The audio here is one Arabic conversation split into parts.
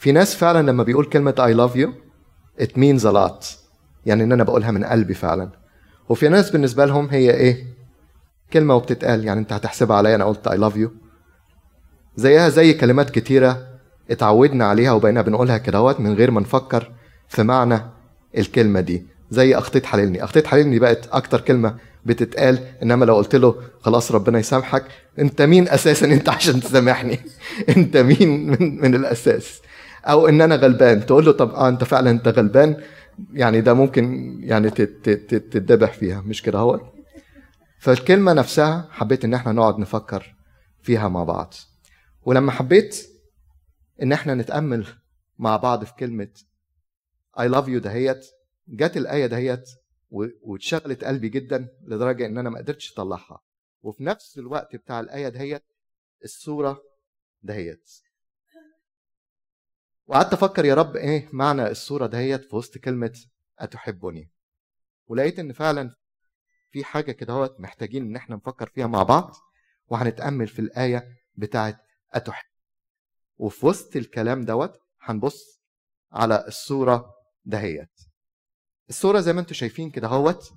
في ناس فعلا لما بيقول كلمة I love you it means a lot. يعني إن أنا بقولها من قلبي فعلا. وفي ناس بالنسبة لهم هي إيه؟ كلمة وبتتقال. يعني أنت هتحسبها عليا أنا قلت I love you. زيها زي كلمات كتيرة اتعودنا عليها وبقينا بنقولها كدهوت من غير ما نفكر في معنى الكلمة دي. زي أخطيت حللني أخطيت حللني بقت أكتر كلمة بتتقال إنما لو قلت له خلاص ربنا يسامحك أنت مين أساسا؟ أنت عشان تسامحني. أنت مين من, من الأساس؟ أو إن أنا غلبان. تقول له طب آه أنت فعلا أنت غلبان. يعني ده ممكن يعني تتذبح فيها. مش كده هو؟ فالكلمة نفسها حبيت إن إحنا نقعد نفكر فيها مع بعض. ولما حبيت إن إحنا نتأمل مع بعض في كلمة I love you دهيت جت الآية دهيت واتشغلت قلبي جدا لدرجة إن أنا ما قدرتش أطلعها. وفي نفس الوقت بتاع الآية دهيت الصورة دهيت. وقعدت أفكر يا رب إيه معنى الصورة دهيت في وسط كلمة أتحبني؟ ولقيت إن فعلا في حاجة كده هوت محتاجين إن إحنا نفكر فيها مع بعض وهنتأمل في الآية بتاعت اتحب وفي وسط الكلام دوت هنبص على الصورة دهيت. الصورة زي ما أنتم شايفين كده هوت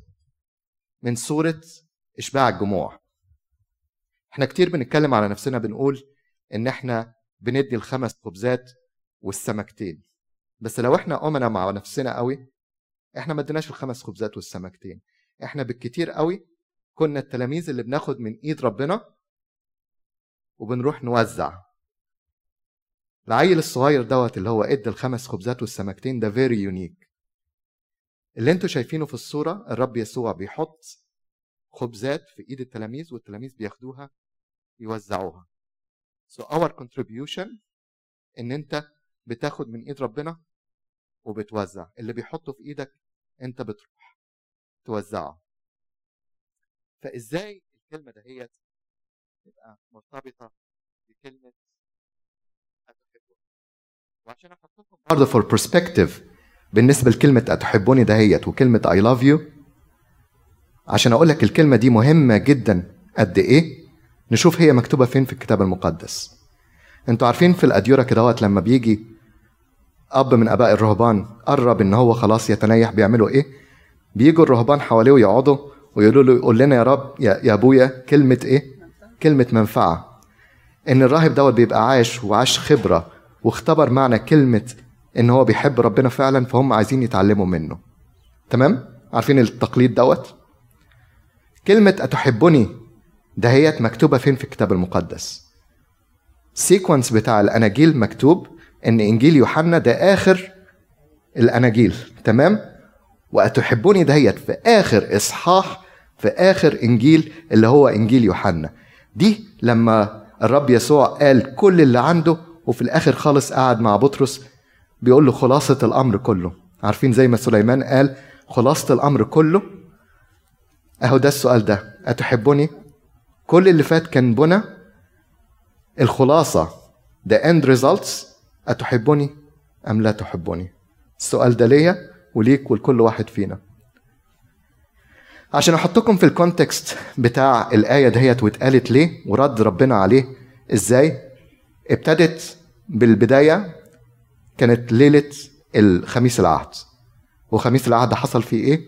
من صورة إشباع الجموع. إحنا كتير بنتكلم على نفسنا بنقول إن إحنا بندي الخمس خبزات والسمكتين. بس لو إحنا أمنا مع نفسنا قوي إحنا ما اديناش الخمس خبزات والسمكتين. إحنا بالكتير قوي كنا التلاميذ اللي بناخد من إيد ربنا وبنروح نوزع. العيل الصغير دوت اللي هو إدى الخمس خبزات والسمكتين ده very unique اللي أنتوا شايفينه في الصورة الرب يسوع بيحط خبزات في إيد التلاميذ والتلاميذ بياخدوها يوزعوها. So our contribution إن أنت بتاخد من إيد ربنا وبتوزع اللي بيحطه في إيدك أنت بتروح توزعه. فإزاي الكلمة دهيت تبقى مرتبطة بكلمة وعشان أحط لكم برضه for perspective بالنسبة لكلمة أتحبوني دهيت وكلمة I love you عشان أقول لك الكلمة دي مهمة جدا قد إيه نشوف هي مكتوبة فين في الكتاب المقدس. أنتوا عارفين في الاديره كدهوت لما بيجي أب من أباء الرهبان قرب إن هو خلاص يتنيح بيعملوا إيه بيجوا الرهبان حواليه ويقعدوا ويقولوا له يقول لنا يا رب يا, يا أبويا كلمة إيه كلمة منفعة إن الراهب دوت بيبقى عايش وعاش خبرة واختبر معنى كلمة إن هو بيحب ربنا فعلا فهم عايزين يتعلموا منه تمام؟ عارفين التقليد دوت؟ كلمة أتحبني دهيت مكتوبة فين في الكتاب المقدس؟ sequence بتاع الأناجيل مكتوب إن إنجيل يوحنا ده آخر الأناجيل تمام؟ وأتحبني دهيت في آخر إصحاح في آخر إنجيل اللي هو إنجيل يوحنا. دي لما الرب يسوع قال كل اللي عنده وفي الآخر خالص قعد مع بطرس بيقول له خلاصة الأمر كله. عارفين زي ما سليمان قال خلاصة الأمر كله؟ أهو ده السؤال ده. اتحبني كل اللي فات كان بنى الخلاصة the end results أتحبني أم لا تحبني? السؤال ده ليا وليك ولكل واحد فينا. عشان احطكم في الكونتكست بتاع الآية دهيت واتقالت ليه ورد ربنا عليه إزاي ابتدت بالبداية كانت ليلة الخميس العهد. وخميس العهد حصل فيه إيه؟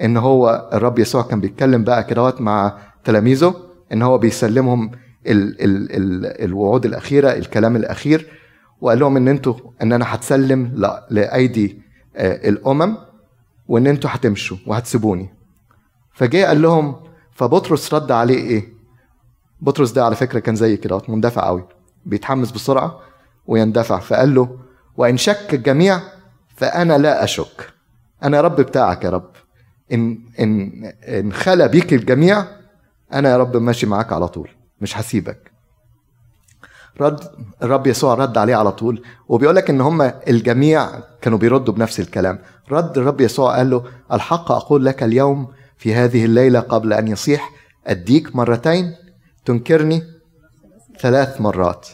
إن هو الرب يسوع كان بيتكلم بقى كده مع تلاميذه إن هو بيسلمهم ال ال ال الوعود الأخيرة الكلام الأخير. وقال لهم إن أنتوا إن أنا هتسلم لأيدي الأمم وإن أنتوا هتمشوا وهتسيبوني. فجاء قال لهم فبطرس رد عليه إيه؟ بطرس ده على فكرة كان زي كده مندفع قوي بيتحمس بسرعة ويندفع. فقال له وإن شك الجميع فأنا لا أشك. أنا رب بتاعك يا رب. ان ان إن خلى بيك الجميع أنا يا رب ماشي معاك على طول. مش هسيبك. رد الرب يسوع رد عليه على طول وبيقول لك إن هم الجميع كانوا بيردوا بنفس الكلام. رد الرب يسوع قال له الحق أقول لك اليوم في هذه الليلة قبل أن يصيح أديك مرتين تنكرني ثلاث مرات.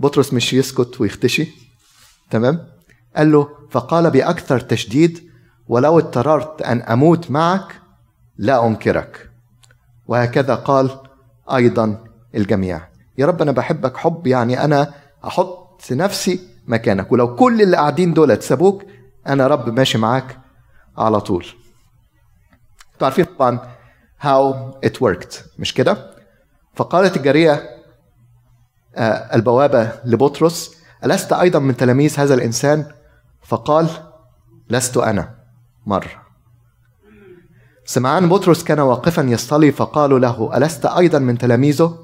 بطرس مش يسكت ويختشي. تمام؟ قال له فقال بأكثر تشديد ولو اضطررت أن أموت معك لا أنكرك. وهكذا قال أيضا الجميع. يا رب أنا بحبك حب يعني أنا أحط نفسي مكانك. ولو كل اللي قاعدين دول سابوك أنا رب ماشي معاك على طول. أنتوا عارفين طبعا how it worked مش كده؟ فقالت الجارية آه، البوابة لبطرس ألست أيضا من تلاميذ هذا الإنسان؟ فقال لست أنا مرة. سمعان بطرس كان واقفا يصطلي فقالوا له ألست أيضا من تلاميذه؟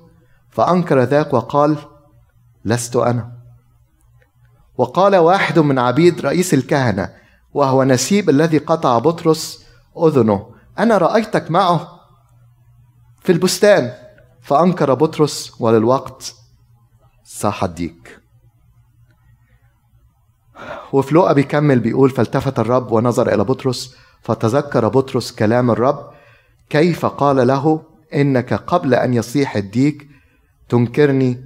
فأنكر ذاك وقال لست أنا. وقال واحد من عبيد رئيس الكهنة وهو نسيب الذي قطع بطرس أذنه أنا رأيتك معه في البستان. فأنكر بطرس وللوقت صاح الديك وفي لقا بيكمل بيقول فالتفت الرب ونظر إلى بطرس فتذكر بطرس كلام الرب كيف قال له إنك قبل أن يصيح الديك تنكرني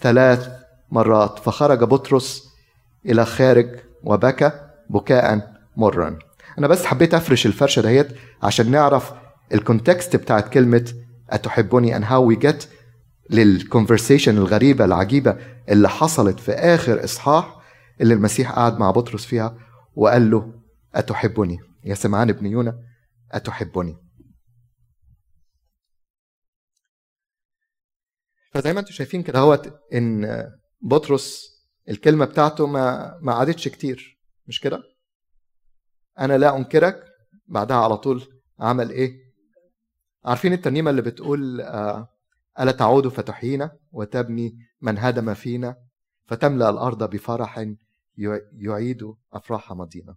ثلاث مرات. فخرج بطرس إلى خارج وبكى بكاء مرا. أنا بس حبيت أفرش الفرشة دهيت عشان نعرف ال context بتاعت كلمة أتحبني and how we get لل conversation الغريبة العجيبة اللي حصلت في آخر إصحاح. اللي المسيح قعد مع بطرس فيها وقال له أتحبني؟ يا سمعان ابن يونا أتحبني. فزي ما أنتم شايفين كده هوت إن بطرس الكلمة بتاعته ما ما عادتش كتير مش كده؟ أنا لا أنكرك. بعدها على طول عمل إيه؟ عارفين الترنيمة اللي بتقول آه ألا تعود فتحيينا وتبني من هدم فينا فتملأ الأرض بفرح يعيد أفراح ماضينا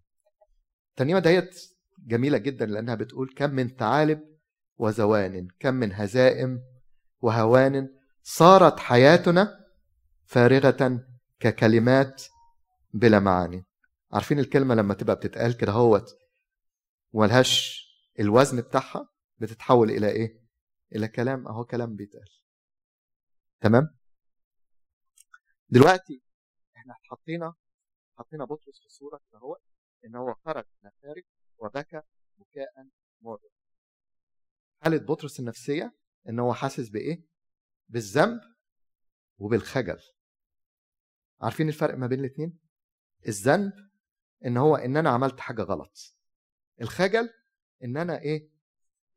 الترنيمه ديت جميلة جدا لأنها بتقول كم من ثعالب وزوان كم من هزائم وهوان صارت حياتنا فارغة ككلمات بلا معاني عارفين الكلمة لما تبقى بتتقال كده هوت وملهاش الوزن بتاعها بتتحول إلى إيه؟ إلى كلام أهو كلام بيتقال تمام؟ دلوقتي إحنا حطينا حطينا بطرس في الصورة كده هو إن هو خرج من الخارج وبكى بكاء مرة حالة بطرس النفسية إن هو حاسس بإيه؟ بالذنب وبالخجل. عارفين الفرق ما بين الاثنين الذنب إن هو إن أنا عملت حاجة غلط. الخجل إن أنا إيه؟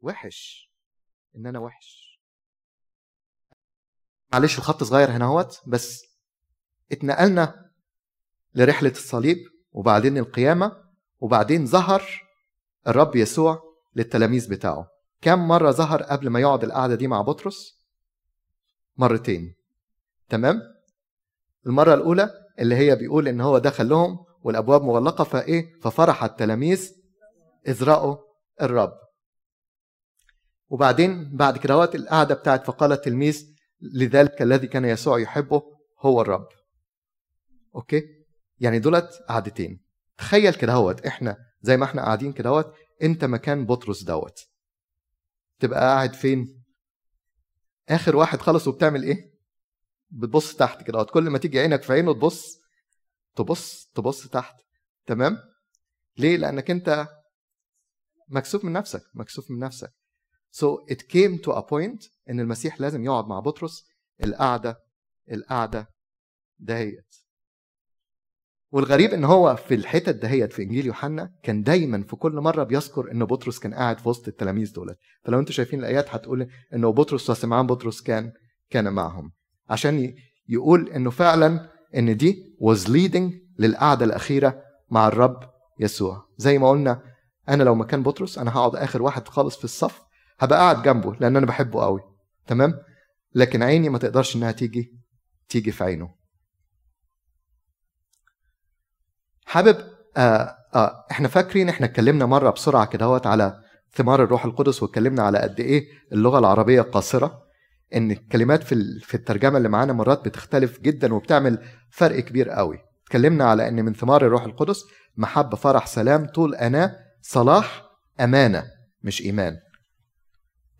وحش. إن أنا وحش. معلش الخط صغير هنا أهوت بس اتنقلنا لرحلة الصليب وبعدين القيامة وبعدين ظهر الرب يسوع للتلاميذ بتاعه. كم مرة ظهر قبل ما يقعد القعدة دي مع بطرس؟ مرتين. تمام؟ المرة الأولى اللي هي بيقول إن هو دخل لهم والأبواب مغلقة فإيه؟ ففرح التلاميذ اذ راوا الرب. وبعدين بعد كده وقت القعدة بتاعت فقال التلميذ لذلك الذي كان يسوع يحبه هو الرب. okay؟ يعني دولت قعدتين. تخيل كده هوت إحنا زي ما إحنا قاعدين كده هوت أنت مكان بطرس دوت. تبقى قاعد فين؟ آخر واحد خلص وبتعمل إيه؟ بتبص تحت كده كل ما تيجي عينك في عينه تبص تبص تبص تحت. تمام؟ ليه؟ لأنك أنت مكسوف من نفسك مكسوف من نفسك. So it came to a point إن المسيح لازم يقعد مع بطرس. القعدة القعدة دهيت والغريب إن هو في الحتت دهيت في إنجيل يوحنا كان دايما في كل مرة بيذكر ان بطرس كان قاعد في وسط التلاميذ دولت. فلو أنتم شايفين الآيات هتقول إنه بطرس وسمعان بطرس كان كان معهم. عشان يقول إنه فعلا إن دي was leading للقعدة الأخيرة مع الرب يسوع. زي ما قلنا أنا لو مكان بطرس أنا هقعد آخر واحد خالص في الصف هبقى قاعد جنبه لأن أنا بحبه قوي. تمام؟ لكن عيني ما تقدرش إنها تيجي تيجي في عينه. حابب آه آه إحنا فاكرين إحنا اتكلمنا مرة بسرعة كدهوت على ثمار الروح القدس واتكلمنا على قد إيه اللغة العربية قاصرة إن الكلمات في في الترجمة اللي معانا مرات بتختلف جدا وبتعمل فرق كبير قوي اتكلمنا على إن من ثمار الروح القدس محبة فرح سلام طول أناة صلاح أمانة مش إيمان.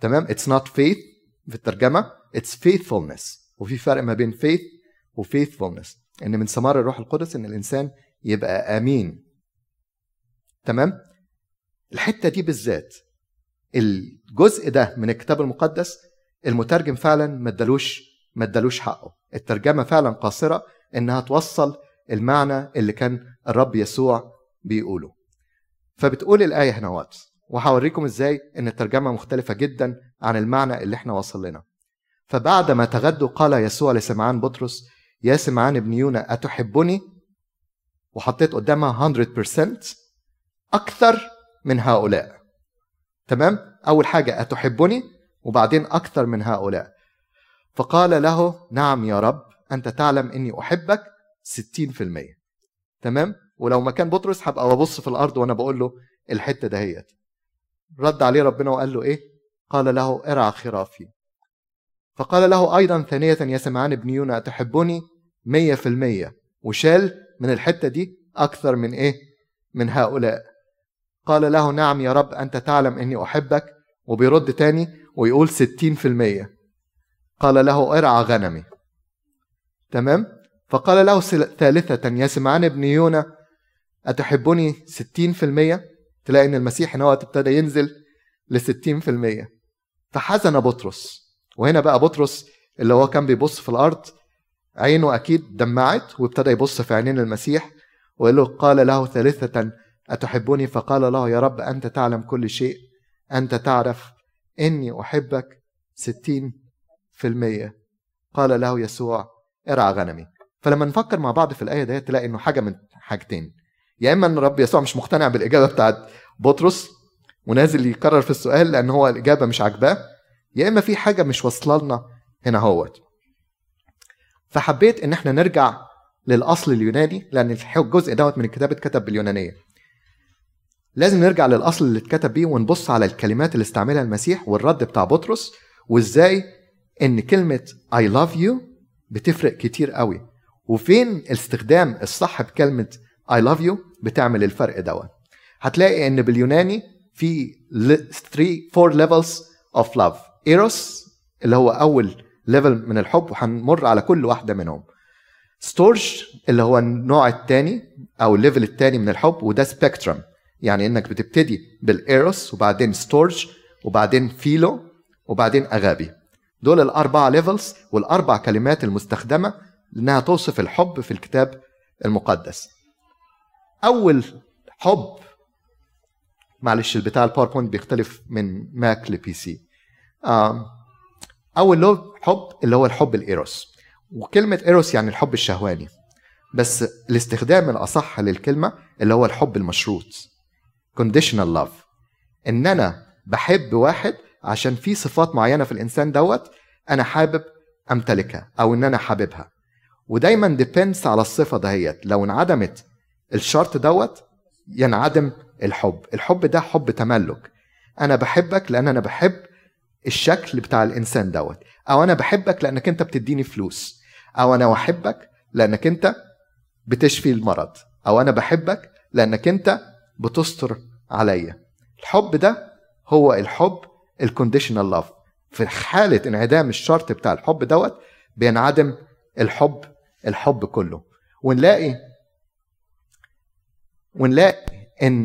تمام؟ it's not faith في الترجمة it's faithfulness. وفي فرق ما بين faith وfaithfulness إن من ثمار الروح القدس إن الإنسان يبقى أمين. تمام؟ الحتة دي بالذات الجزء ده من الكتاب المقدس المترجم فعلا ما ادالوش ما ادالوش حقه. الترجمة فعلا قاصرة إنها توصل المعنى اللي كان الرب يسوع بيقوله. فبتقول الآية هنا وهوريكم إزاي إن الترجمة مختلفة جدا عن المعنى اللي إحنا وصل لنا. فبعد ما تغدوا قال يسوع لسمعان بطرس يا سمعان ابن يونا أتحبني؟ وحطيت قدامها 100% أكثر من هؤلاء. تمام؟ أول حاجة أتحبني؟ وبعدين أكثر من هؤلاء. فقال له نعم يا رب أنت تعلم إني أحبك 60% تمام؟ ولو مكان بطرس هبقى ببص في الأرض وأنا بقول له الحتة دهيت. رد عليه ربنا وقال له إيه؟ قال له ارعى خرافي. فقال له أيضا ثانية يا سمعان ابن يونا أتحبني مية في المية؟ وشال من الحتة دي أكثر من إيه؟ من هؤلاء. قال له نعم يا رب أنت تعلم أني أحبك. وبيرد تاني ويقول ستين في المية. قال له ارعى غنمي. تمام؟ فقال له ثالثة يا سمعان ابن يونا أتحبني ستين في المية؟ تلاقي أن المسيح هنا ابتدى ينزل لستين في المية. فحزن بطرس. وهنا بقى بطرس اللي هو كان بيبص في الأرض عينه أكيد دمعت وابتدى يبص في عينين المسيح وقال له قال له ثالثة أتحبني فقال له يا رب أنت تعلم كل شيء أنت تعرف إني أحبك ستين في المية. قال له يسوع ارعى غنمي. فلما نفكر مع بعض في الآية دي تلاقي إنه حاجة من حاجتين. يا إما إن الرب يسوع مش مقتنع بالإجابة بتاعت بطرس ونازل يكرر في السؤال لأن هو الإجابة مش عاجباه يا إما في حاجة مش واصلة لنا هنا هوت. فحبيت إن إحنا نرجع للأصل اليوناني لأن الجزء دوت من الكتاب اتكتب باليونانية. لازم نرجع للأصل اللي اتكتب بيه ونبص على الكلمات اللي استعملها المسيح والرد بتاع بطرس وإزاي إن كلمة I love you بتفرق كتير قوي. وفين الاستخدام الصح بكلمة I love you بتعمل الفرق دوت. هتلاقي إن باليوناني في 3 4 levels of love. eros اللي هو أول level من الحب وهنمر على كل واحدة منهم. storge اللي هو النوع الثاني أو ال level الثاني من الحب وده spectrum يعني إنك بتبتدي بال eros وبعدين storge وبعدين philo وبعدين agape دول الأربع levels والأربع كلمات المستخدمة إنها توصف الحب في الكتاب المقدس. أول حب معلش البتاع ال PowerPoint بيختلف من Mac ل PC اول له حب اللي هو الحب ال إيروس. وكلمة إيروس يعني الحب الشهواني. بس الاستخدام الأصح للكلمة اللي هو الحب المشروط conditional love. إن أنا بحب واحد عشان في صفات معينة في الإنسان دوت أنا حابب أمتلكها أو إن أنا حاببها. ودايما ديبندس على الصفة دهيت. لو انعدمت الشرط دوت ينعدم الحب. الحب ده حب تملك. أنا بحبك لأن أنا بحب الشكل بتاع الإنسان دوت. أو أنا بحبك لأنك أنت بتديني فلوس. أو أنا بحبك لأنك أنت بتشفي المرض. أو أنا بحبك لأنك أنت بتستر عليا. الحب ده هو الحب ال conditional love في حالة انعدام الشرط بتاع الحب دوت بينعدم الحب الحب كله. ونلاقي ونلاقي إن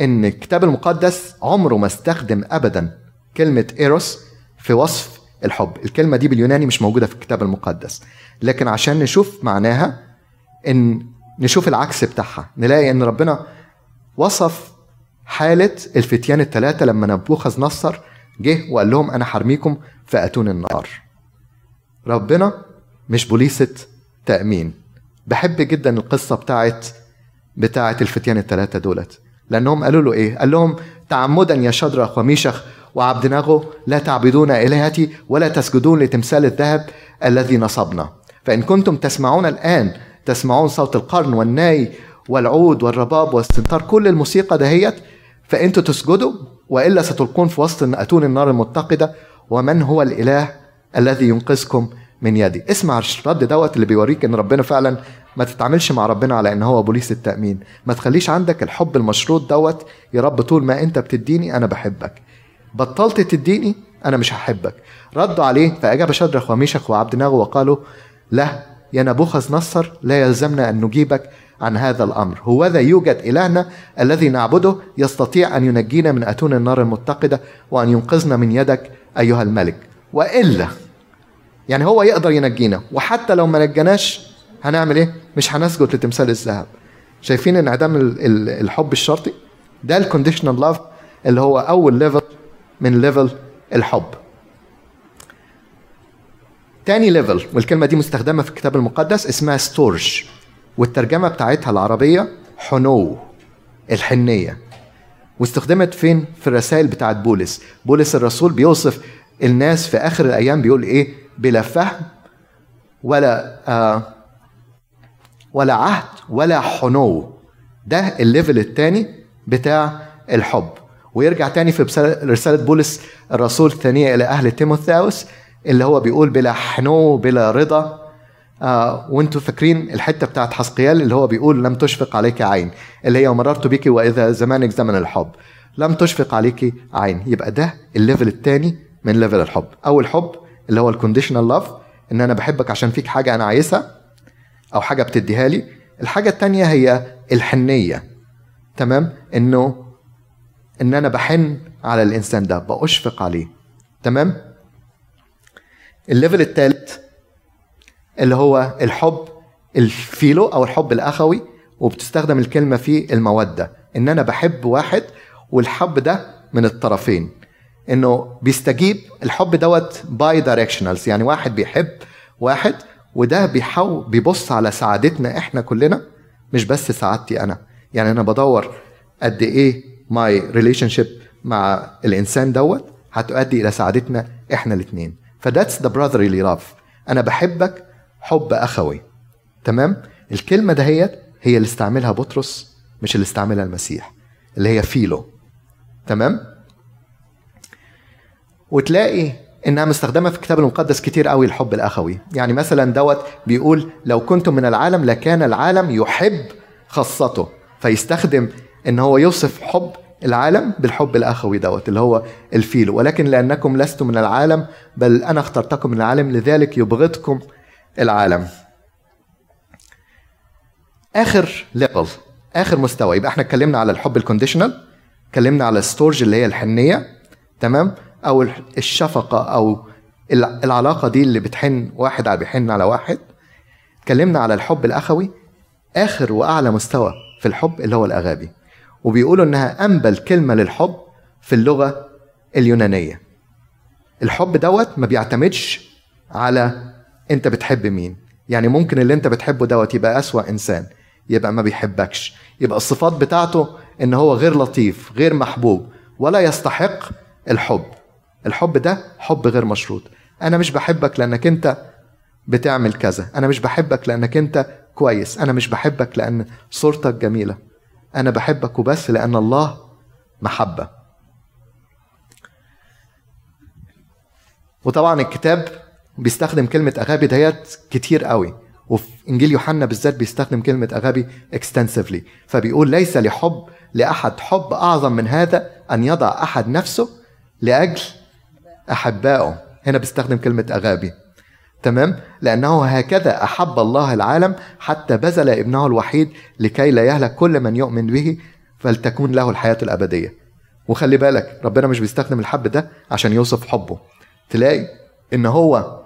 إن الكتاب المقدس عمره ما استخدم ابدا. كلمة إيروس في وصف الحب. الكلمة دي باليوناني مش موجودة في الكتاب المقدس. لكن عشان نشوف معناها إن نشوف العكس بتاعها نلاقي إن ربنا وصف حالة الفتيان الثلاثة لما نبوخذ نصر جه وقال لهم أنا حرميكم فأتون النار. ربنا مش بوليسة تأمين. بحب جدا القصة بتاعت بتاعت الفتيان الثلاثة دولت. لأنهم قالوا له إيه؟ قال لهم تعمدا يا شدرخ وميشخ وعبدناغو لا تعبدون إلهتي ولا تسجدون لتمثال الذهب الذي نصبنا. فإن كنتم تسمعون الآن تسمعون صوت القرن والناي والعود والرباب والسنتار كل الموسيقى دهيت فأنتوا تسجدوا وإلا ستلقون في وسط أتون النار المتقدة ومن هو الإله الذي ينقذكم من يدي؟ اسمع الرد دوت اللي بيوريك إن ربنا فعلا ما تتعاملش مع ربنا على إن هو بوليس التأمين. ما تخليش عندك الحب المشروط دوت يا رب طول ما أنت بتديني أنا بحبك. بطلت تديني؟ أنا مش هحبك. ردوا عليه فأجاب شدرخ وميشخ وعبد ناغو وقالوا لا يا نبوخذ نصر لا يلزمنا أن نجيبك عن هذا الأمر. هوذا يوجد إلهنا الذي نعبده يستطيع أن ينجينا من أتون النار المتقدة وأن ينقذنا من يدك أيها الملك. وإلا يعني هو يقدر ينجينا وحتى لو ما نجناش هنعمل إيه؟ مش هنسجد لتمثال الذهب. شايفين انعدام الحب الشرطي؟ ده ال conditional love اللي هو أول level من level الحب. تاني level والكلمة دي مستخدمة في الكتاب المقدس اسمها ستورج والترجمة بتاعتها العربية حنو الحنية. واستخدمت فين؟ في الرسائل بتاعت بولس. بولس الرسول بيوصف الناس في آخر الأيام بيقول إيه؟ بلا فهم ولا آه ولا عهد ولا حنو. ده ال level الثاني بتاع الحب. ويرجع تاني في رسالة بولس الرسول الثانية إلى أهل تيموثاوس اللي هو بيقول بلا حنو بلا رضا. آه وانتوا فاكرين الحتة بتاعت حسقيال اللي هو بيقول لم تشفق عليك عين اللي هي مررت بك وإذا زمانك زمن الحب. لم تشفق عليك عين. يبقى ده ال level الثاني من level الحب. أول حب اللي هو ال conditional love إن أنا بحبك عشان فيك حاجة أنا عايزها أو حاجة بتديها لي. الحاجة الثانية هي الحنية. تمام؟ إنه إن أنا بحن على الإنسان ده بأشفق عليه. تمام؟ ال level الثالث اللي هو الحب ال فيلو أو الحب الأخوي وبتستخدم الكلمة فيه المودة. إن أنا بحب واحد والحب ده من الطرفين. إنه بيستجيب الحب دوت bi-directional يعني واحد بيحب واحد وده بيحاول بيبص على سعادتنا إحنا كلنا مش بس سعادتي أنا. يعني أنا بدور قد إيه my relation مع الإنسان دوت هتؤدي إلى سعادتنا إحنا الاثنين ف that's the brotherly love أنا بحبك حب أخوي. تمام؟ الكلمة دهيت هي اللي استعملها بطرس مش اللي استعملها المسيح اللي هي فيلو. تمام؟ وتلاقي إنها مستخدمة في الكتاب المقدس كتير قوي الحب الأخوي. يعني مثلا دوت بيقول لو كنتم من العالم لكان العالم يحب خاصته فيستخدم إن هو يوصف حب العالم بالحب الأخوي دوت اللي هو ال فيلو ولكن لأنكم لستم من العالم بل أنا اخترتكم من العالم لذلك يبغضكم العالم. آخر level آخر مستوى. يبقى إحنا اتكلمنا على الحب ال conditional اتكلمنا على الستورج اللي هي الحنية تمام؟ أو الشفقة أو العلاقة دي اللي بتحن واحد على بيحن على واحد. اتكلمنا على الحب الآخوي آخر وأعلى مستوى في الحب اللي هو الاغابي وبيقولوا إنها أنبل كلمة للحب في اللغة اليونانية. الحب دوت ما بيعتمدش على أنت بتحب مين. يعني ممكن اللي أنت بتحبه دوت يبقى أسوأ إنسان يبقى ما بيحبكش. يبقى الصفات بتاعته إن هو غير لطيف غير محبوب ولا يستحق الحب. الحب ده حب غير مشروط. أنا مش بحبك لأنك أنت بتعمل كذا. أنا مش بحبك لأنك أنت كويس. أنا مش بحبك لأن صورتك جميلة. أنا بحبك وبس لأن الله محبة. وطبعا الكتاب بيستخدم كلمة أغابي ديت كتير قوي وفي إنجيل يوحنا بالذات بيستخدم كلمة أغابي اكستنسفلي فبيقول ليس لحب لأحد حب أعظم من هذا أن يضع أحد نفسه لأجل أحبائه. هنا بيستخدم كلمة أغابي. تمام؟ لأنه هكذا أحب الله العالم حتى بذل ابنه الوحيد لكي لا يهلك كل من يؤمن به فلتكون له الحياة الأبدية. وخلي بالك ربنا مش بيستخدم الحب ده عشان يوصف حبه. تلاقي إن هو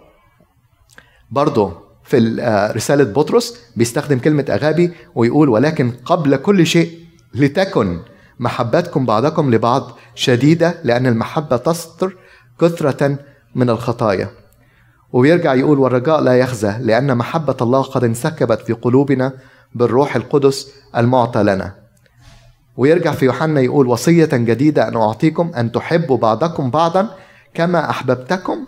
برضه في آه، رسالة بطرس بيستخدم كلمة أغابي ويقول ولكن قبل كل شيء لتكن محبتكم بعضكم لبعض شديدة لأن المحبة تستر كثرة من الخطايا. وبيرجع يقول والرجاء لا يخزى لأن محبة الله قد انسكبت في قلوبنا بالروح القدس المعطى لنا. ويرجع في يوحنا يقول وصية جديدة أن أعطيكم أن تحبوا بعضكم بعضا كما أحببتكم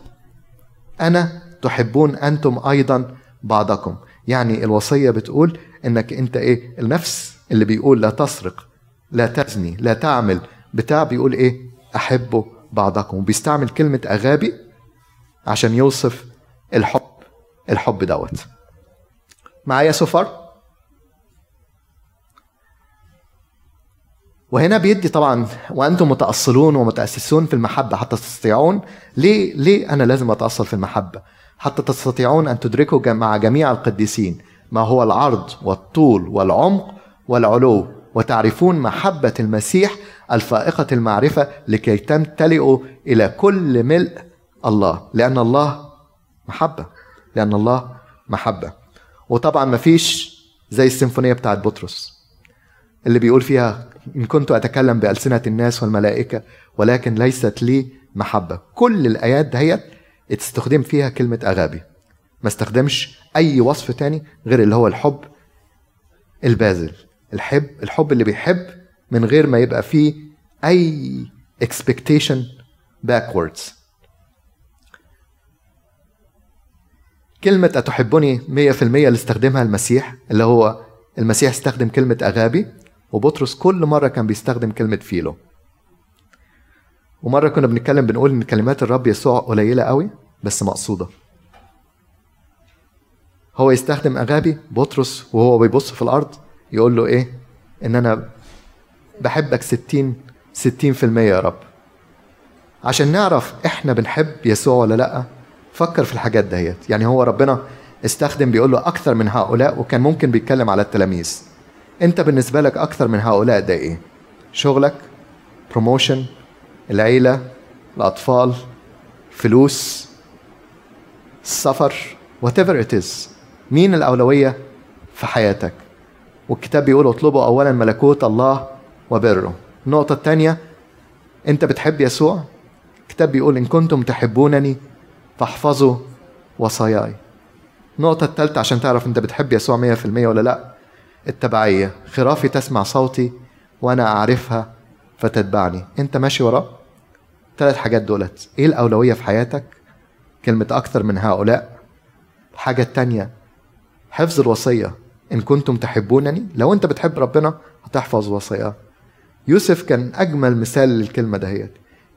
أنا تحبون أنتم أيضا بعضكم. يعني الوصية بتقول إنك أنت إيه؟ النفس اللي بيقول لا تسرق لا تزني لا تعمل. بتاع بيقول إيه؟ أحبوا بعضكم. وبيستعمل كلمة أغابي عشان يوصف الحب الحب دوت. معايا سفر وهنا بيدي طبعا وأنتم متأصلون ومتأسسون في المحبة حتى تستطيعون. ليه ليه أنا لازم أتأصل في المحبة؟ حتى تستطيعون أن تدركوا مع جميع القديسين ما هو العرض والطول والعمق والعلو وتعرفون محبة المسيح الفائقة المعرفة لكي تمتلئوا إلى كل ملء الله. لأن الله محبة لأن الله محبة. وطبعا مفيش زي السيمفونية بتاعت بطرس اللي بيقول فيها إن كنت أتكلم بألسنة الناس والملائكة ولكن ليست لي محبة. كل الآيات دهيت استخدم فيها كلمة أغابي. ما استخدمش أي وصف تاني غير اللي هو الحب الباذل الحب الحب اللي بيحب من غير ما يبقى فيه أي expectation backwards. كلمة أتحبني 100% اللي استخدمها المسيح اللي هو المسيح استخدم كلمة أغابي وبطرس كل مرة كان بيستخدم كلمة فيلو. ومرة كنا بنتكلم بنقول إن كلمات الرب يسوع قليلة قوي بس مقصودة. هو يستخدم أغابي بطرس وهو بيبص في الأرض يقول له إيه؟ إن أنا بحبك ستين ستين في المية يا رب. عشان نعرف إحنا بنحب يسوع ولا لأ فكر في الحاجات دهيت. يعني هو ربنا استخدم بيقول له أكثر من هؤلاء وكان ممكن بيتكلم على التلاميذ. أنت بالنسبة لك أكثر من هؤلاء ده إيه؟ شغلك بروموشن العيلة الأطفال فلوس السفر whatever it is. مين الأولوية في حياتك؟ والكتاب بيقول اطلبوا أولا ملكوت الله وبره. النقطة الثانية أنت بتحب يسوع؟ الكتاب بيقول إن كنتم تحبونني فاحفظوا وصاياي. النقطة الثالثة عشان تعرف أنت بتحب يسوع مية في المية ولا لأ التبعية. خرافي تسمع صوتي وأنا أعرفها فتتبعني. أنت ماشي وراه ثلاث حاجات دولت. إيه الأولوية في حياتك؟ كلمة أكثر من هؤلاء. الحاجة التانية حفظ الوصية. إن كنتم تحبونني لو أنت بتحب ربنا هتحفظ وصاياه يوسف كان أجمل مثال للكلمة دهيت.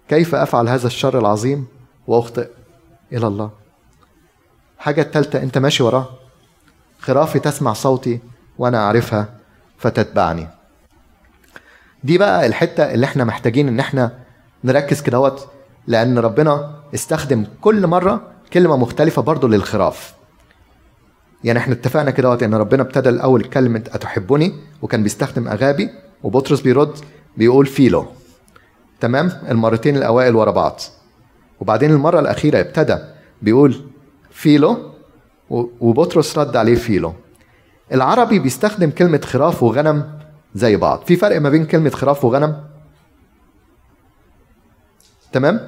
كيف أفعل هذا الشر العظيم وأخطئ؟ إلى الله. حاجة التالتة أنت ماشي وراه. خرافي تسمع صوتي وأنا أعرفها فتتبعني. دي بقى الحتة اللي إحنا محتاجين إن إحنا نركز كدهوت لأن ربنا استخدم كل مرة كلمة مختلفة برضه للخراف. يعني إحنا اتفقنا كده إن ربنا ابتدى الأول كلمة أتحبني وكان بيستخدم أغابي وبطرس بيرد بيقول فيلو. تمام؟ المرتين الأوائل ورا بعض. وبعدين المرة الأخيرة ابتدى بيقول فيلو وبطرس رد عليه فيلو. العربي بيستخدم كلمة خراف وغنم زي بعض. في فرق ما بين كلمة خراف وغنم؟ تمام؟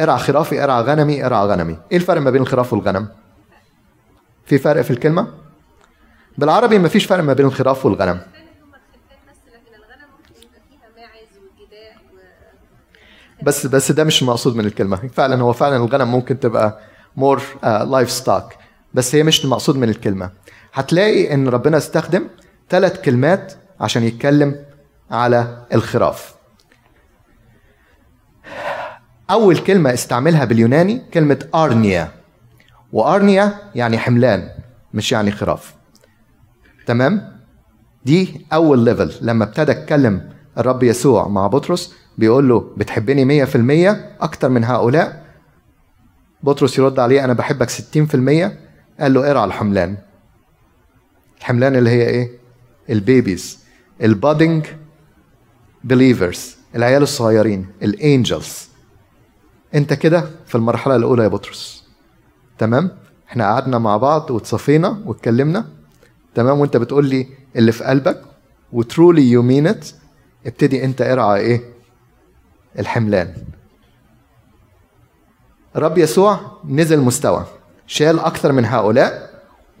ارعى خرافي ارعى غنمي ارعى غنمي. إيه الفرق ما بين الخراف والغنم؟ في فرق في الكلمة؟ بالعربي ما فيش فرق ما بين الخراف والغنم. بس بس ده مش المقصود من الكلمة. فعلا هو فعلا الغنم ممكن تبقى more livestock بس هي مش المقصود من الكلمة. هتلاقي إن ربنا استخدم ثلاث كلمات عشان يتكلم على الخراف. أول كلمة استعملها باليوناني كلمة أرنيا. وأرنيا يعني حملان مش يعني خراف. تمام؟ دي أول level لما ابتدى اتكلم الرب يسوع مع بطرس بيقول له بتحبني مية في المية أكتر من هؤلاء؟ بطرس يرد عليه أنا بحبك ستين في المية. قال له ارعى الحملان. الحملان اللي هي إيه؟ ال babies. ال budding believers. العيال الصغيرين. ال angels. أنت كده في المرحلة الأولى يا بطرس. تمام؟ إحنا قعدنا مع بعض وتصفينا واتكلمنا. تمام؟ وأنت بتقول لي اللي في قلبك. وترولي يو مين ابتدي أنت ارعى إيه؟ الحملان. الرب يسوع نزل مستوى شال أكثر من هؤلاء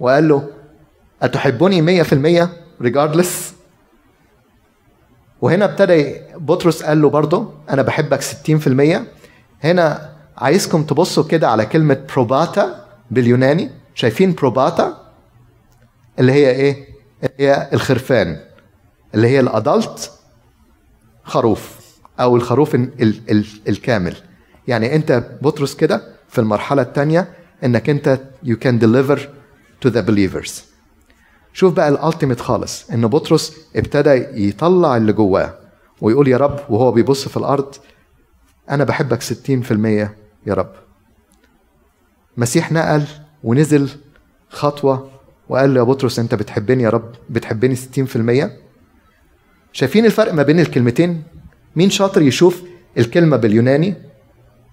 وقال له أتحبني مية في المية regardless وهنا ابتدى بطرس قال له برضه أنا بحبك ستين في المية. هنا عايزكم تبصوا كده على كلمة بروباتا باليوناني. شايفين بروباتا اللي هي إيه؟ هي الخرفان. اللي هي الأدلت خروف. أو الخروف ال ال الكامل. يعني أنت بطرس كده في المرحلة الثانية إنك أنت you can deliver to the believers. شوف بقى الالتيميت خالص إن بطرس ابتدى يطلع اللي جواه ويقول يا رب وهو بيبص في الأرض أنا بحبك 60% يا رب. مسيح نقل ونزل خطوة وقال له يا بطرس أنت بتحبني يا رب بتحبني 60% شايفين الفرق ما بين الكلمتين؟ مين شاطر يشوف الكلمة باليوناني؟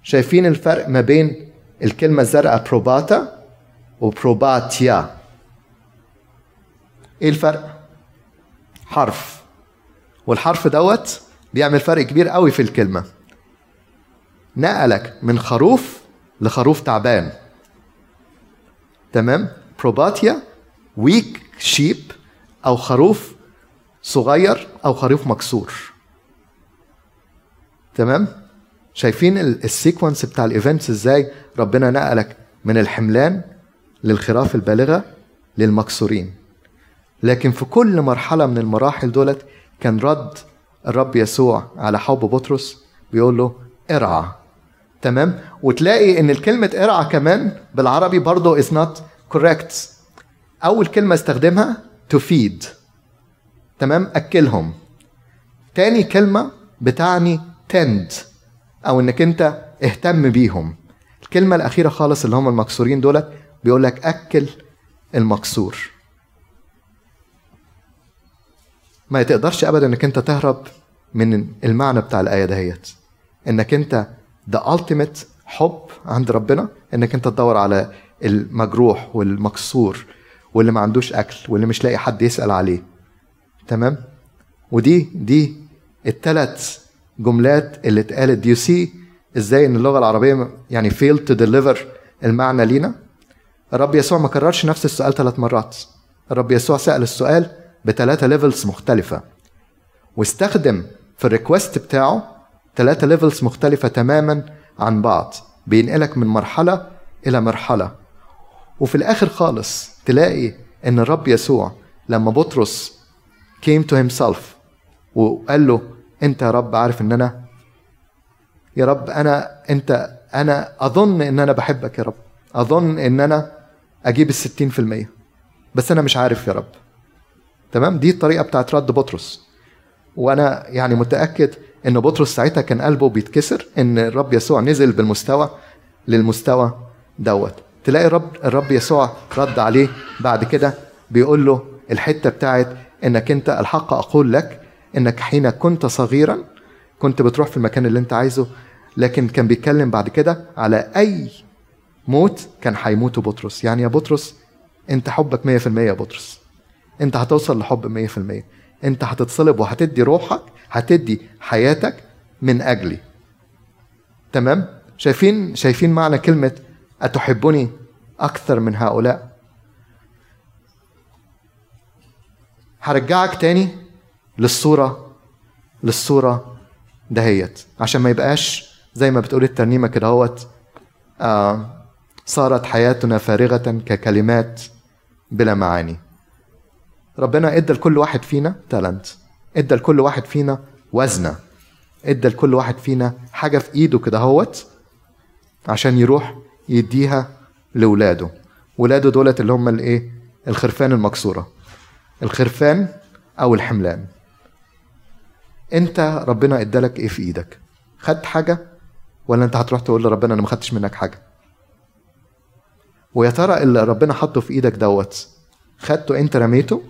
شايفين الفرق ما بين الكلمة الزرقاء بروباتا وبروباتيا إيه الفرق؟ حرف. والحرف دوت بيعمل فرق كبير قوي في الكلمة. نقلك من خروف لخروف تعبان. تمام؟ بروباتيا weak sheep أو خروف صغير أو خروف مكسور. تمام؟ شايفين ال sequence بتاع ال events إزاي ربنا نقلك من الحملان للخراف البالغة للمكسورين. لكن في كل مرحلة من المراحل دولت كان رد الرب يسوع على حب بطرس بيقول له ارعى. تمام؟ وتلاقي إن الكلمة ارعى كمان بالعربي برضه is not correct. أول كلمة استخدمها feed. تمام؟ أكلهم. تاني كلمة بتعني tend أو إنك أنت اهتم بيهم. الكلمة الأخيرة خالص اللي هم المكسورين دولت بيقول لك أكل المكسور. ما تقدرش ابدا إنك أنت تهرب من المعنى بتاع الآية دهيت. إنك أنت ده ultimate حب عند ربنا إنك أنت تدور على المجروح والمكسور واللي ما عندوش أكل واللي مش لاقي حد يسأل عليه. تمام؟ ودي دي الثلاث جملات اللي اتقالت دي سي إزاي إن اللغة العربية يعني fail to deliver المعنى لينا. الرب يسوع ما كررش نفس السؤال ثلاث مرات. الرب يسوع سأل السؤال بثلاثة levels مختلفة. واستخدم في ال request بتاعه ثلاثة levels مختلفة تماما عن بعض بينقلك من مرحلة إلى مرحلة. وفي الآخر خالص تلاقي إن الرب يسوع لما بطرس came to himself وقال له أنت يا رب عارف إن أنا يا رب أنا أنت أنا أظن إن أنا بحبك يا رب. أظن إن أنا أجيب الستين في المية. بس أنا مش عارف يا رب. تمام؟ دي الطريقة بتاعت رد بطرس. وأنا يعني متأكد إن بطرس ساعتها كان قلبه بيتكسر إن الرب يسوع نزل بالمستوى للمستوى دوت. تلاقي الرب الرب يسوع رد عليه بعد كده بيقول له الحتة بتاعت إنك أنت الحق أقول لك إنك حين كنت صغيرا كنت بتروح في المكان اللي أنت عايزه لكن كان بيتكلم بعد كده على أي موت كان هيموته بطرس. يعني يا بطرس أنت حبك 100% يا بطرس. أنت هتوصل لحب 100% أنت هتتصلب وهتدي روحك هتدي حياتك من أجلي. تمام؟ شايفين شايفين معنى كلمة أتحبني أكثر من هؤلاء؟ هرجعك تاني للصورة للصورة دهيت. عشان ما يبقاش زي ما بتقول الترنيمة كده هوت آه صارت حياتنا فارغة ككلمات بلا معاني. ربنا إدى لكل واحد فينا تالنت إدى لكل واحد فينا وزنة إدى لكل واحد فينا حاجة في إيده كده هوت عشان يروح يديها لاولاده ولاده دولت اللي هم الايه؟ الخرفان المكسورة. الخرفان أو الحملان. انت ربنا ادالك إيه في إيدك؟ خدت حاجة؟ ولا انت هتروح تقول لربنا أنا ما خدتش منك حاجة؟ ويا ترى اللي ربنا حطه في إيدك دوت خدته انت رميته؟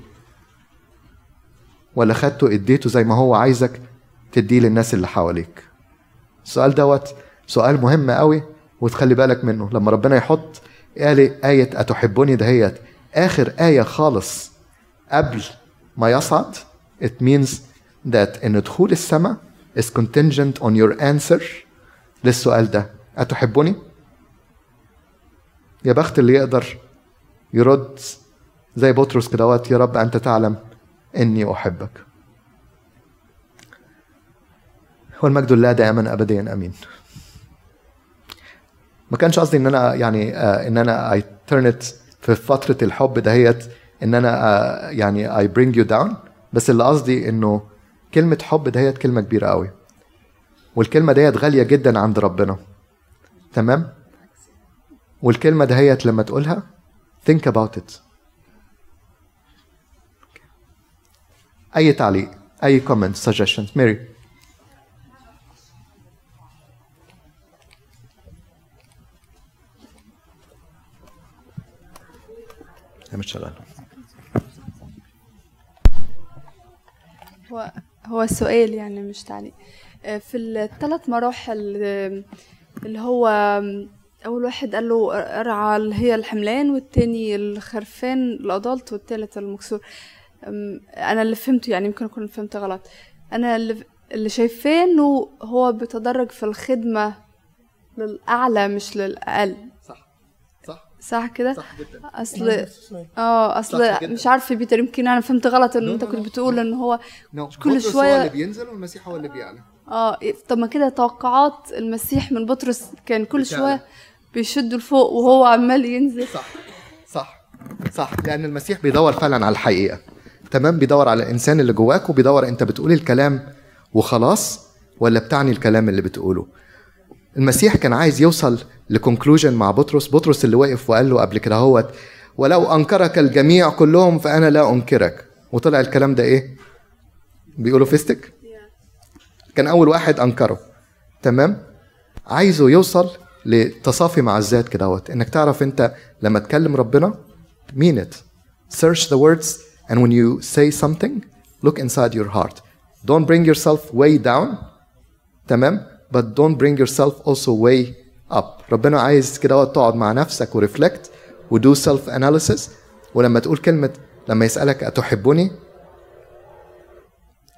ولا خدته اديته زي ما هو عايزك تديه للناس اللي حواليك؟ السؤال دوت سؤال مهم قوي وتخلي بالك منه. لما ربنا يحط آية أتحبني دهيت آخر آية خالص قبل ما يصعد. It means that إن دخول السماء is contingent on your answer للسؤال ده. أتحبني؟ يا بخت اللي يقدر يرد زي بطرس كدهوت يا رب أنت تعلم إني أحبك. والمجد لله دائما أبديا أمين. ما كانش قصدي إن أنا يعني آه إن أنا اي it في فترة الحب دهيت إن أنا آه يعني I bring you down بس اللي قصدي إنه كلمة حب دهيت كلمة كبيرة قوي. والكلمة دهيت غالية جدا عند ربنا. تمام؟ والكلمة دهيت لما تقولها think about it. أي تعليق أي comment suggestions. ميري. مش شغال هو هو السؤال يعني مش تعليق. في الثلاث مراحل اللي هو أول واحد قال له ارعى اللي هي الحملان والتاني الخرفان الادلت والتالت المكسور. أنا اللي فهمته يعني يمكن أكون فهمت غلط. أنا اللي اللي شايفاه إنه هو بيتدرج في الخدمة للأعلى مش للأقل. صح كده؟ صح جدا. أصل آه أصل مش عارفة بيتر يمكن أنا فهمت غلط إن أنت كنت بتقول إن هو كل شوية هو اللي بينزل والمسيح هو اللي بيعلى آه طب ما كده توقعات المسيح من بطرس كان كل شوية بيشده لفوق وهو عمال ينزل. صح. صح. صح. لأن المسيح بيدور فعلا على الحقيقة. تمام؟ بيدور على الإنسان اللي جواك وبيدور أنت بتقول الكلام وخلاص ولا بتعني الكلام اللي بتقوله؟ المسيح كان عايز يوصل لكونكلوجن مع بطرس. بطرس اللي واقف وقال له قبل كده هوت ولو أنكرك الجميع كلهم فأنا لا أنكرك. وطلع الكلام ده إيه؟ بيقولوا فيستك كان أول واحد أنكره. تمام؟ عايزه يوصل لتصافي مع الذات كده إنك تعرف أنت لما تكلم ربنا mean it. Search the words and when you say something look inside your heart. Don't bring yourself way down. تمام؟ But don't bring yourself also way up. ربنا عايز كده تقعد مع نفسك و reflect و do self analysis ولما تقول كلمة لما يسألك أتحبني؟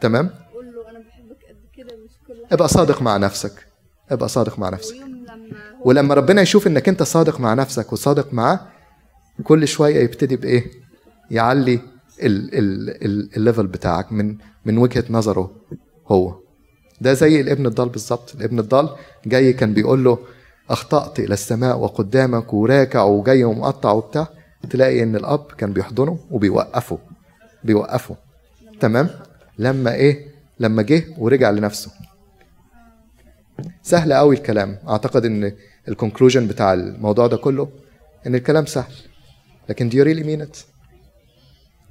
تمام؟ قول له أنا بحبك قد كده مش كل ابقى صادق مع نفسك. ابقى صادق مع نفسك. ولما ربنا يشوف إنك أنت صادق مع نفسك وصادق معاه كل شوية يبتدي بإيه؟ يعلي ال level بتاعك من من وجهة نظره هو. ده زي الابن الضال بالظبط. الابن الضال جاي كان بيقول له أخطأت إلى السماء وقدامك وراكع وجاي ومقطع وبتاع. تلاقي إن الأب كان بيحضنه وبيوقفه بيوقفه. تمام؟ لما إيه؟ لما جه ورجع لنفسه. سهل قوي الكلام. أعتقد إن ال conclusion بتاع الموضوع ده كله إن الكلام سهل. لكن do you really mean it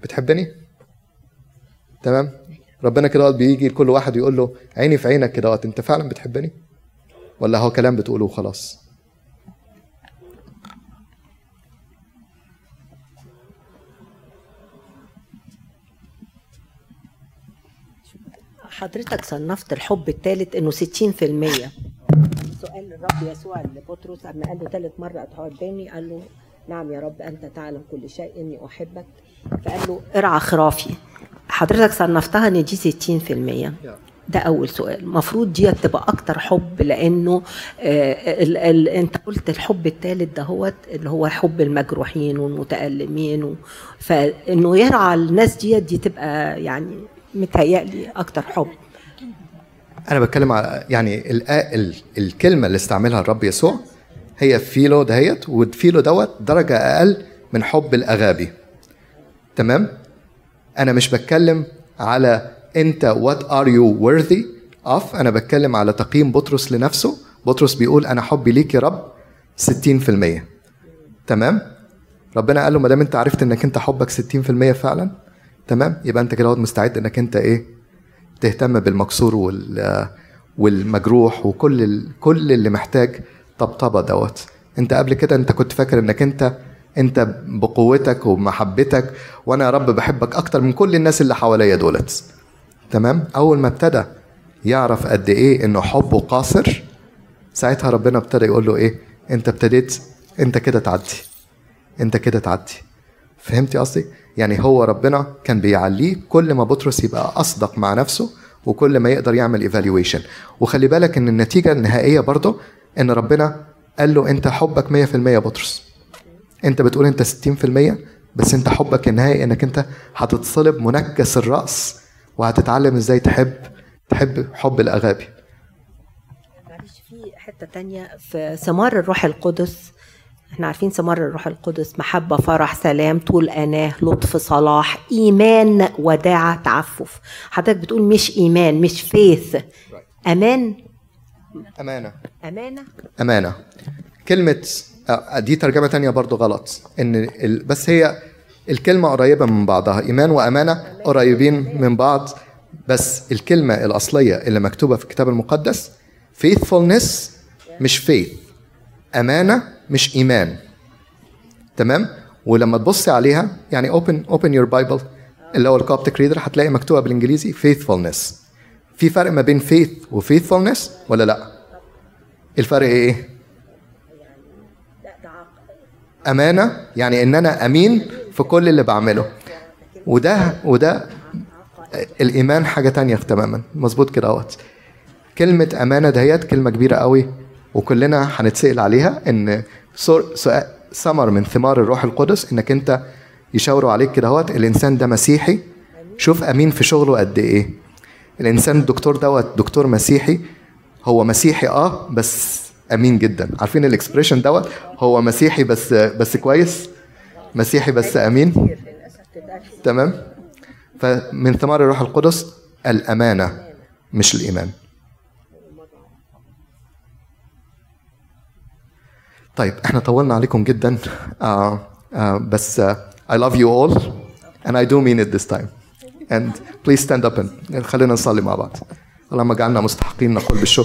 بتحبني؟ تمام؟ ربنا كده بيجي لكل واحد يقول له عيني في عينك كده انت فعلا بتحبني؟ ولا هو كلام بتقوله وخلاص؟ حضرتك صنفت الحب الثالث إنه 60% سؤال الرب يسوع لبطرس اما قال له ثالث مرة اتحبني قال له نعم يا رب أنت تعلم كل شيء إني أحبك. فقال له ارعى خرافي. حضرتك صنفتها ان دي 60% ده أول سؤال. المفروض دي تبقى أكتر حب لأنه آه ال ال أنت قلت الحب الثالث دهوت اللي هو حب المجروحين والمتألمين و فإنه يرعى الناس دي دي تبقى يعني متهيألي أكتر حب. أنا بتكلم على يعني ال ال الكلمة اللي استعملها الرب يسوع هي فيلو دهيت وفيلو دوت درجة أقل من حب الأغابي. تمام؟ أنا مش بتكلم على أنت what are you worthy of أنا بتكلم على تقييم بطرس لنفسه. بطرس بيقول أنا حبي ليك يا رب 60% تمام؟ ربنا قال له ما دام أنت عرفت إنك أنت حبك 60% فعلا تمام؟ يبقى أنت كده مستعد إنك أنت إيه؟ تهتم بالمكسور وال والمجروح وكل. كل اللي محتاج طبطبة دوت. أنت قبل كده أنت كنت فاكر إنك أنت انت بقوتك وبمحبتك وأنا يا رب بحبك أكتر من كل الناس اللي حواليا دولت. تمام؟ اول ما ابتدى يعرف قد إيه انه حبه قاصر ساعتها ربنا ابتدى يقول له إيه؟ انت ابتديت انت كده تعدي. انت كده تعدي. فهمتي قصدي؟ يعني هو ربنا كان بيعليه كل ما بطرس يبقى أصدق مع نفسه وكل ما يقدر يعمل ايفالويشن وخلي بالك إن النتيجة النهائية برضه إن ربنا قال له أنت حبك 100% يا بطرس. انت بتقول انت 60% بس انت حبك النهائي انك انت هتتصلب منكس الرأس وهتتعلم إزاي تحب تحب حب الأغابي. معلش في حتة تانية في ثمار الروح القدس. إحنا عارفين ثمار الروح القدس محبة فرح سلام طول أناه لطف صلاح إيمان وداعة تعفف. حضرتك بتقول مش إيمان مش فيث أمان؟ أمانة. أمانة؟ أمانة. كلمة دي ترجمة تانية برضو غلط. ال... بس هي الكلمة قريبة من بعضها. إيمان وأمانة قريبين من بعض. بس الكلمة الأصلية اللي مكتوبة في الكتاب المقدس faithfulness مش faith. أمانة مش إيمان. تمام؟ ولما تبصي عليها يعني open open your Bible. اللي هو الكوبتك ريدر هتلاقي مكتوبة بالإنجليزي faithfulness. في فرق ما بين faith و faithfulness ولا لأ؟ الفرق إيه؟ أمانة يعني إن أنا أمين في كل اللي بعمله. وده وده الإيمان حاجة تانية تماما. مظبوط كده كلمة أمانة دهيت كلمة كبيرة قوي وكلنا هنتسأل عليها إن ثمر من ثمار الروح القدس إنك أنت يشاوروا عليك كده أهوت. الإنسان ده مسيحي. شوف أمين في شغله قد إيه. الإنسان الدكتور دوت دكتور مسيحي. هو مسيحي آه بس أمين جدا. عارفين ال expression دوت؟ هو مسيحي بس بس كويس. مسيحي بس أمين. تمام؟ فمن ثمار الروح القدس الأمانة مش الإيمان. طيب إحنا طولنا عليكم جدا. آه آه بس آه I love you all and I do mean it this time. And please stand up and خلينا نصلي مع بعض. اللهم اجعلنا مستحقين نقول بالشكر.